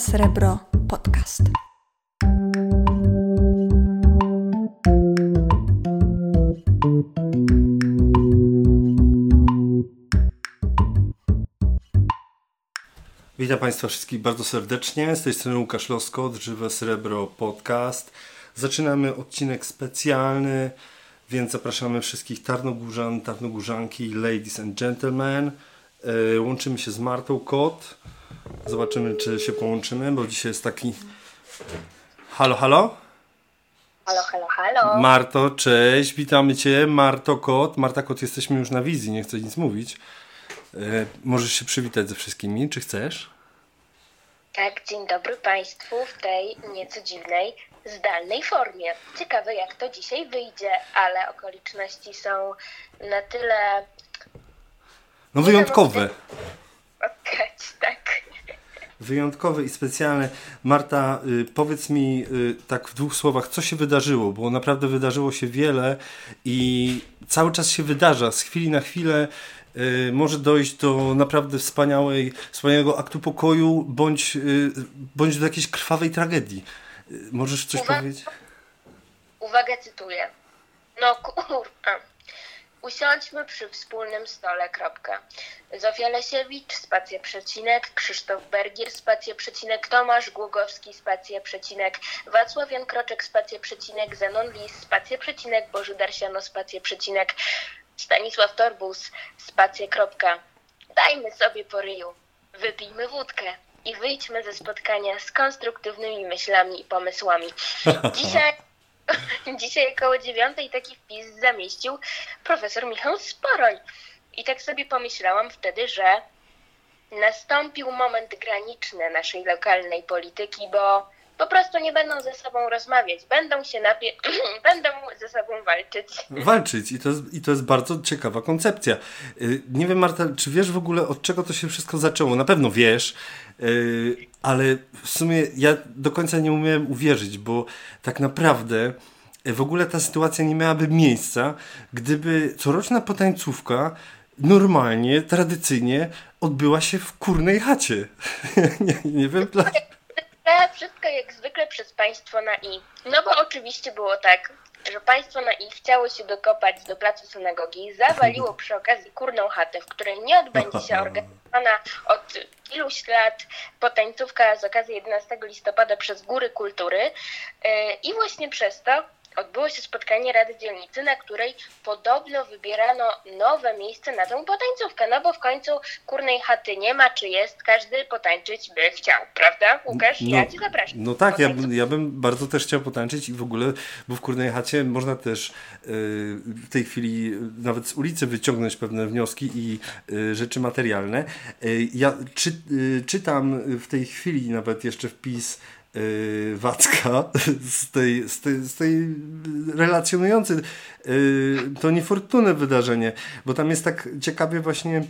Srebro Podcast. Witam Państwa wszystkich bardzo serdecznie. Z tej strony Łukasz Loskot, Żywe Srebro Podcast. Zaczynamy odcinek specjalny, więc zapraszamy wszystkich Tarnogórzan, Tarnogórzanki, ladies and gentlemen. E, Łączymy się z Martą Kot. Zobaczymy, czy się połączymy, bo dzisiaj jest taki... Halo, halo? Halo, halo, halo. Marto, cześć, witamy Cię. Marto Kot. Marta Kot, jesteśmy już na wizji, nie chcę nic mówić. E, Możesz się przywitać ze wszystkimi, czy chcesz? Tak, dzień dobry Państwu w tej nieco dziwnej, zdalnej formie. Ciekawe jak to dzisiaj wyjdzie, ale okoliczności są na tyle No wyjątkowe. okać, tak. Wyjątkowe i specjalne. Marta, y, powiedz mi y, tak w dwóch słowach, co się wydarzyło, bo naprawdę wydarzyło się wiele i cały czas się wydarza. Z chwili na chwilę y, może dojść do naprawdę wspaniałej, wspaniałego aktu pokoju, bądź, bądź do jakiejś krwawej tragedii. Możesz coś powiedzieć? Uwaga, cytuję. No kurwa. Usiądźmy przy wspólnym stole, kropka. Zofia Lesiewicz, spacja przecinek, Krzysztof Bergier, spacja przecinek, Tomasz Głogowski, spacja przecinek, Wacław Jankroczek, spacja przecinek, Zenon Lis, spacja przecinek, Bożydar Siano, spacja przecinek, Stanisław Torbus, spacja, kropka. Dajmy sobie po ryju, wypijmy wódkę i wyjdźmy ze spotkania z konstruktywnymi myślami i pomysłami. Dzisiaj Dzisiaj około dziewiątej taki wpis zamieścił profesor Michał Sporoń. I tak sobie pomyślałam wtedy, że nastąpił moment graniczny naszej lokalnej polityki, bo po prostu nie będą ze sobą rozmawiać, będą się napie... będą ze sobą walczyć. walczyć i to, jest, i to jest bardzo ciekawa koncepcja. Y, Nie wiem Marta, czy wiesz w ogóle od czego to się wszystko zaczęło? Na pewno wiesz, y, ale w sumie ja do końca nie umiałem uwierzyć, bo tak naprawdę w ogóle ta sytuacja nie miałaby miejsca, gdyby coroczna potańcówka normalnie, tradycyjnie odbyła się w kurnej chacie. nie, nie wiem dlaczego. Wszystko jak zwykle przez państwo na i. No bo oczywiście było tak, że państwo na i chciało się dokopać do placu synagogi, zawaliło przy okazji kurną chatę, w której nie odbędzie się organizowana od iluś lat potańcówka z okazji 11 listopada przez Góry Kultury Yy, i właśnie przez to odbyło się spotkanie Rady Dzielnicy, na której podobno wybierano nowe miejsce na tą potańcówkę, no bo w końcu kurnej chaty nie ma, czy jest, każdy potańczyć by chciał, prawda Łukasz? Ja Cię zapraszam. No tak, ja, ja bym bardzo też chciał potańczyć i w ogóle, bo w Kurnej Chacie można też y, w tej chwili nawet z ulicy wyciągnąć pewne wnioski i y, rzeczy materialne. Y, ja czy, y, czytam w tej chwili nawet jeszcze wpis y, Wacka z tej, z tej, z tej relacjonujący to niefortunne wydarzenie, bo tam jest tak ciekawie właśnie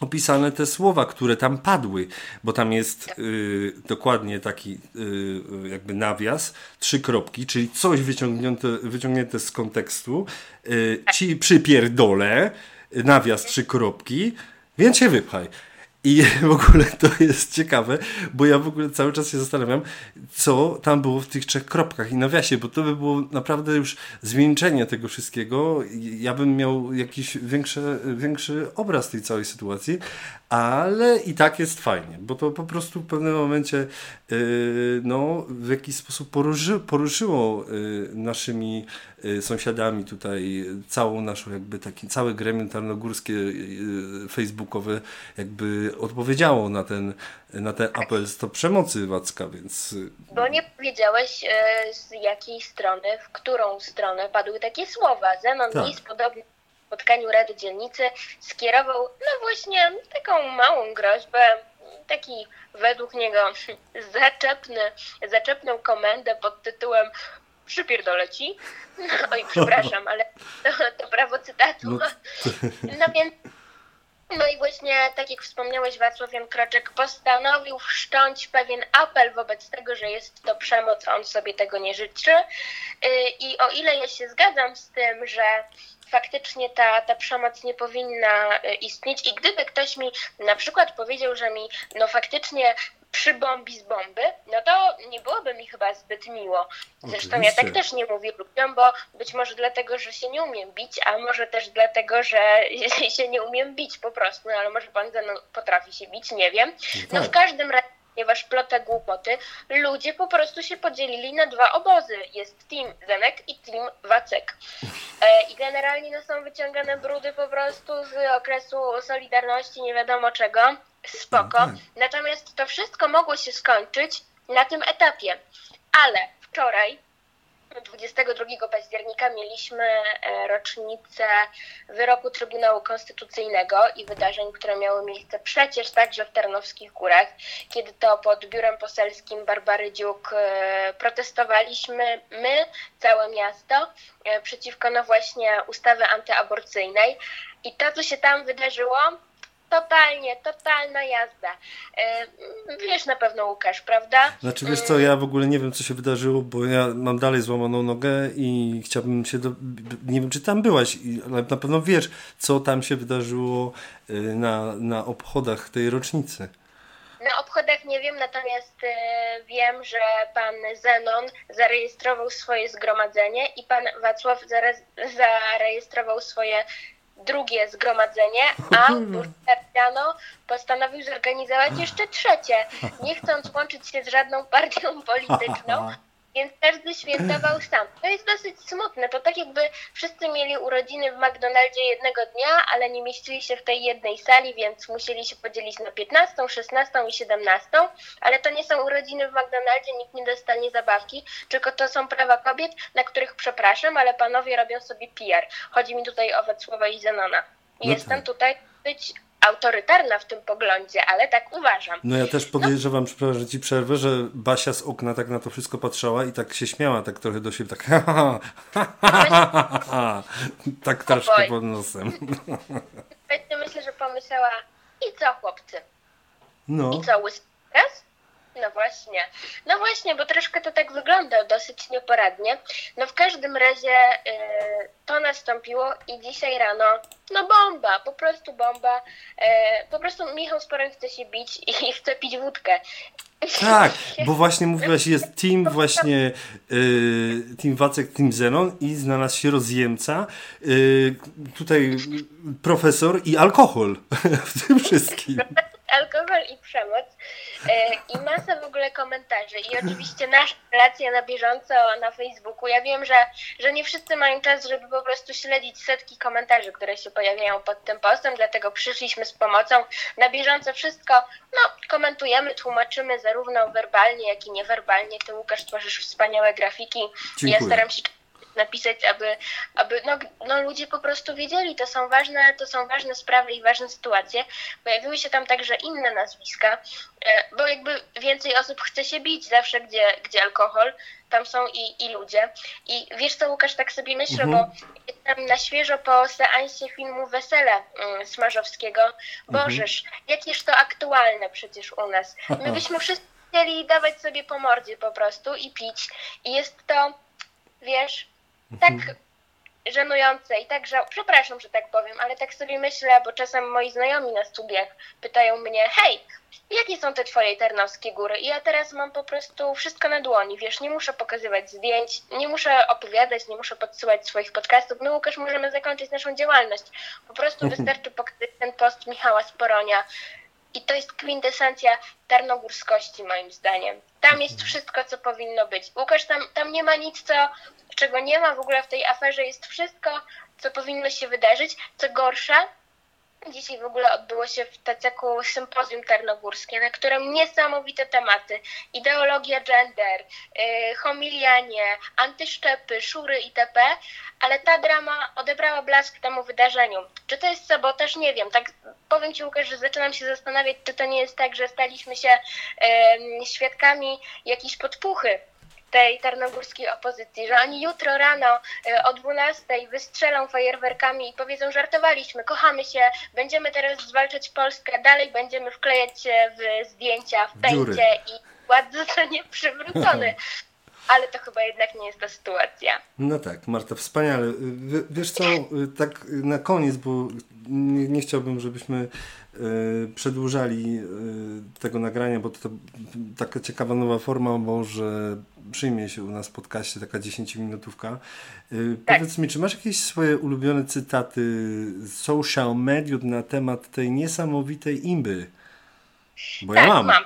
opisane te słowa, które tam padły, bo tam jest y, dokładnie taki y, jakby nawias, trzy kropki, czyli coś wyciągnięte, wyciągnięte z kontekstu, y, ci przypierdolę, nawias trzy kropki, więc się wypchaj. I w ogóle to jest ciekawe, bo ja w ogóle cały czas się zastanawiam, co tam było w tych trzech kropkach i nawiasie, bo to by było naprawdę już zwieńczenie tego wszystkiego. Ja bym miał jakiś większy, większy obraz tej całej sytuacji, ale i tak jest fajnie, bo to po prostu w pewnym momencie yy, no, w jakiś sposób poruszy, poruszyło yy, naszymi sąsiadami tutaj całą naszą jakby taki, całe gremium tarnogórskie yy, facebookowe jakby odpowiedziało na ten, na ten apel stop przemocy Wacka, więc Bo nie powiedziałeś e, z jakiej strony, w którą stronę padły takie słowa. Zenon Tak. Lis podobnie spotkaniu Rady Dzielnicy skierował no właśnie taką małą groźbę, taki według niego zaczepny, zaczepną komendę pod tytułem przypierdolę ci. Oj, przepraszam, ale to, to prawo cytatu. No, No więc No i właśnie, tak jak wspomniałeś, Wacław Jan Kroczek postanowił wszcząć pewien apel wobec tego, że jest to przemoc, on sobie tego nie życzy. Y, I o ile ja się zgadzam z tym, że faktycznie ta, ta przemoc nie powinna y, istnieć i gdyby ktoś mi na przykład powiedział, że mi no faktycznie przybombi z bomby, no to nie byłoby mi chyba zbyt miło. Zresztą Oczywiście. ja tak też nie mówię ludziom, bo być może dlatego, że się nie umiem bić, a może też dlatego, że się nie umiem bić po prostu, no ale może pan ze mną potrafi się bić, nie wiem. No w tak. każdym razie, ponieważ plotę głupoty, ludzie po prostu się podzielili na dwa obozy. Jest team Zenek i team Wacek. E, I generalnie no, są wyciągane brudy po prostu z okresu Solidarności, nie wiadomo czego. Spoko. No tak. Natomiast to wszystko mogło się skończyć na tym etapie. Ale wczoraj, 22 października, mieliśmy e, rocznicę wyroku Trybunału Konstytucyjnego i wydarzeń, które miały miejsce przecież także w Tarnowskich Górach, kiedy to pod biurem poselskim Barbary Dziuk e, protestowaliśmy my, całe miasto, e, przeciwko no właśnie ustawy antyaborcyjnej. I to, co się tam wydarzyło, totalnie, totalna jazda. E, Wiesz na pewno, Łukasz, prawda? Znaczy wiesz co, ja w ogóle nie wiem co się wydarzyło, bo ja mam dalej złamaną nogę i chciałbym się, do... nie wiem czy tam byłaś, ale na pewno wiesz co tam się wydarzyło y, na, na obchodach tej rocznicy. Na obchodach nie wiem, natomiast e, wiem, że pan Zenon zarejestrował swoje zgromadzenie i pan Wacław zarejestrował swoje drugie zgromadzenie, a Bursztariano postanowił zorganizować jeszcze trzecie, nie chcąc łączyć się z żadną partią polityczną. Więc każdy świętował sam. To jest dosyć smutne. To tak jakby wszyscy mieli urodziny w McDonaldzie jednego dnia, ale nie mieścili się w tej jednej sali, więc musieli się podzielić na 15, 16 i 17. Ale to nie są urodziny w McDonaldzie, nikt nie dostanie zabawki, tylko to są prawa kobiet, na których przepraszam, ale panowie robią sobie PR. Chodzi mi tutaj o Wacława i Zenona. No Jestem tak. tutaj być autorytarna w tym poglądzie, ale tak uważam. No ja też podejrzewam, przepraszam, że ci przerwę, że Basia z okna tak na to wszystko patrzała i tak się śmiała, tak trochę do siebie, tak ha, ha, ha, tak troszkę pod nosem. Myślę, że pomyślała i co chłopcy? No, I co, łysy teraz? No właśnie. No właśnie, bo troszkę to tak wygląda dosyć nieporadnie. No w każdym razie y, to nastąpiło i dzisiaj rano, no bomba, po prostu bomba. Y, po prostu Michał Spory chce się bić i chce pić wódkę. tak, bo właśnie mówiłaś, jest team właśnie, y, team Wacek, team Zenon i znalazł się rozjemca, y, tutaj profesor i alkohol w tym wszystkim. alkohol i przemoc e, i masa w ogóle komentarzy i oczywiście nasza relacja na bieżąco na Facebooku. Ja wiem, że, że nie wszyscy mają czas, żeby po prostu śledzić setki komentarzy, które się pojawiają pod tym postem, dlatego przyszliśmy z pomocą. Na bieżąco wszystko no, komentujemy, tłumaczymy zarówno werbalnie, jak i niewerbalnie. Ty Łukasz tworzysz wspaniałe grafiki. Dziękuję. Ja staram się napisać, aby, aby no, no ludzie po prostu wiedzieli, to są ważne, to są ważne sprawy i ważne sytuacje. Pojawiły się tam także inne nazwiska, e, bo jakby więcej osób chce się bić zawsze, gdzie, gdzie alkohol, tam są i, i ludzie. I wiesz co, Łukasz, tak sobie myślę, bo jestem na świeżo po seansie filmu Wesele mm, Smarzowskiego. Bożeż, jakież to aktualne przecież u nas. My byśmy wszyscy chcieli dawać sobie po mordzie po prostu i pić. I jest to, wiesz, tak żenujące i tak żał... Przepraszam, że tak powiem, ale tak sobie myślę, bo czasem moi znajomi na studiach pytają mnie, hej, jakie są te twoje tarnowskie góry? I ja teraz mam po prostu wszystko na dłoni, wiesz, nie muszę pokazywać zdjęć, nie muszę opowiadać, nie muszę podsyłać swoich podcastów. My, Łukasz, możemy zakończyć naszą działalność. Po prostu wystarczy pokazać ten post Michała Sporonia, i to jest kwintesencja tarnogórskości, moim zdaniem. Tam jest wszystko, co powinno być. Łukasz, tam, tam nie ma nic, co, czego nie ma w ogóle w tej aferze. Jest wszystko, co powinno się wydarzyć. Co gorsza, dzisiaj w ogóle odbyło się w Taceku sympozjum tarnogórskie, na którym niesamowite tematy. Ideologia gender, yy, homilianie, antyszczepy, szury itp. Ale ta drama odebrała blask temu wydarzeniu. Czy to jest sabotaż? Nie wiem. Tak powiem Ci, Łukasz, że zaczynam się zastanawiać, czy to nie jest tak, że staliśmy się em, świadkami jakiejś podpuchy tej tarnogórskiej opozycji, że oni jutro rano e, o 12 wystrzelą fajerwerkami i powiedzą, żartowaliśmy, kochamy się, będziemy teraz zwalczać Polskę, dalej będziemy wklejać się w zdjęcia, w pęcie i ład zostanie przywrócony. Ale to chyba jednak nie jest ta sytuacja. No tak, Marta, wspaniale. W- Wiesz co, tak na koniec, bo nie, nie chciałbym, żebyśmy e, przedłużali e, tego nagrania, bo to, to taka ciekawa nowa forma może przyjmie się u nas w podcaście, taka 10-minutówka. E, Tak. Powiedz mi, czy masz jakieś swoje ulubione cytaty z social mediów na temat tej niesamowitej imby? Bo ja tak, mam. mam.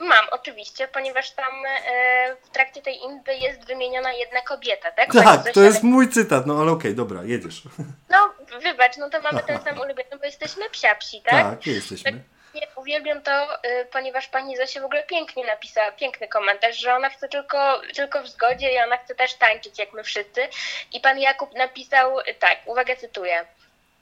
Mam, oczywiście, ponieważ tam e, w trakcie tej imby jest wymieniona jedna kobieta, tak? Tak, to jest mój cytat, no ale okej, dobra, jedziesz. No, wybacz, no to mamy ten sam ulubiony, bo jesteśmy psiapsi, tak? Tak, jesteśmy. Nie, uwielbiam to, y, ponieważ pani Zosia w ogóle pięknie napisała, piękny komentarz, że ona chce tylko, tylko w zgodzie i ona chce też tańczyć, jak my wszyscy. I pan Jakub napisał y, tak, uwaga, cytuję.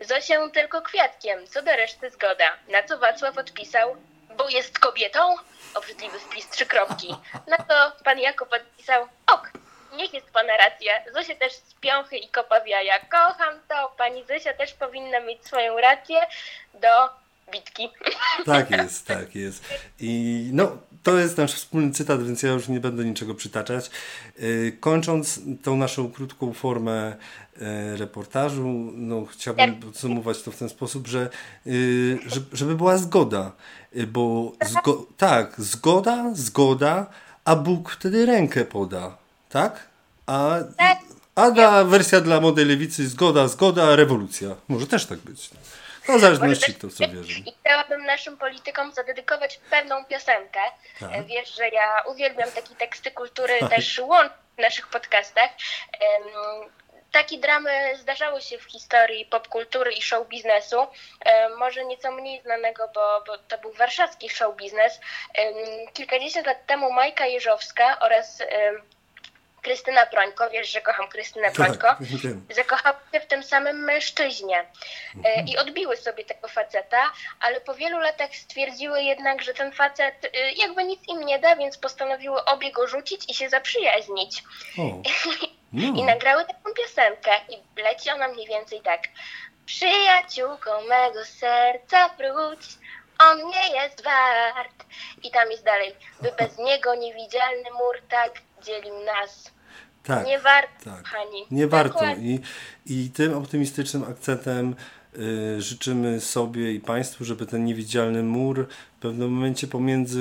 Zosię tylko kwiatkiem, co do reszty zgoda. Na co Wacław odpisał, bo jest kobietą? Obrzydliwy wpis, trzy kropki. Na to pan Jakub odpisał, ok, niech jest pana racja. Zosia też z piąchy i kopa w jaja. Kocham to, pani Zosia też powinna mieć swoją rację do bitki. Tak jest, tak jest. I no, to jest nasz wspólny cytat, więc ja już nie będę niczego przytaczać. Yy, Kończąc tą naszą krótką formę e, reportażu, no, chciałbym podsumować to w ten sposób, że że- żeby była zgoda, bo zgo tak, zgoda, zgoda, a Bóg wtedy rękę poda, tak? A, Tak. a dla wersja dla młodej lewicy zgoda, zgoda, rewolucja. Może też tak być. No, w zależności kto co wierzy. I chciałabym naszym politykom zadedykować pewną piosenkę. Tak. E, Wiesz, że ja uwielbiam takie teksty kultury, też łącz w naszych podcastach. Em, Takie dramy zdarzały się w historii popkultury i show biznesu. E, Może nieco mniej znanego, bo, bo to był warszawski show biznes. Kilkadziesiąt lat temu Majka Jeżowska oraz Krystyna Prońko, wiesz, że kocham Krystynę Prońko, Tak, wiem. zakochały się w tym samym mężczyźnie e, i odbiły sobie tego faceta, ale po wielu latach stwierdziły jednak, że ten facet e, jakby nic im nie da, więc postanowiły obie go rzucić i się zaprzyjaźnić. O, I no. nagrały taką piosenkę i leci ona mniej więcej tak. Przyjaciółką mego serca wróć, on nie jest wart. I tam jest dalej, by bez niego niewidzialny mur tak dzielił nas. Tak. Nie warto, tak. kochani. Nie warto. Dokładnie. I, I tym optymistycznym akcentem y, życzymy sobie i Państwu, żeby ten niewidzialny mur w pewnym momencie pomiędzy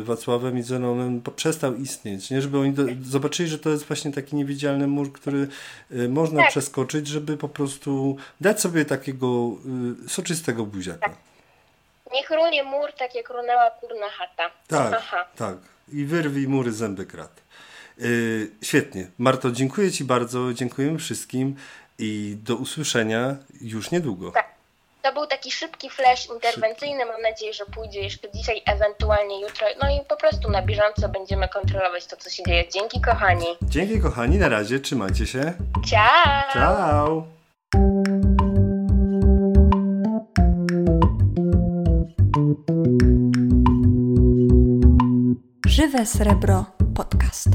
y, Wacławem i Zenonem przestał istnieć. Nie, żeby oni do, zobaczyli, że to jest właśnie taki niewidzialny mur, który y, można Tak. przeskoczyć, żeby po prostu dać sobie takiego y, soczystego buziaka. Niech runie mur, tak jak runęła kurna chata. Tak, Aha. tak. I wyrwij mury zęby krat. Yy, świetnie. Marto, dziękuję Ci bardzo, dziękujemy wszystkim i do usłyszenia już niedługo. Tak. To był taki szybki flash interwencyjny. Mam nadzieję, że pójdzie jeszcze dzisiaj, ewentualnie jutro. No i po prostu na bieżąco będziemy kontrolować to, co się dzieje. Dzięki, kochani. Dzięki kochani, na razie, trzymajcie się. Ciao! Ciao! Żywe Srebro Podcast.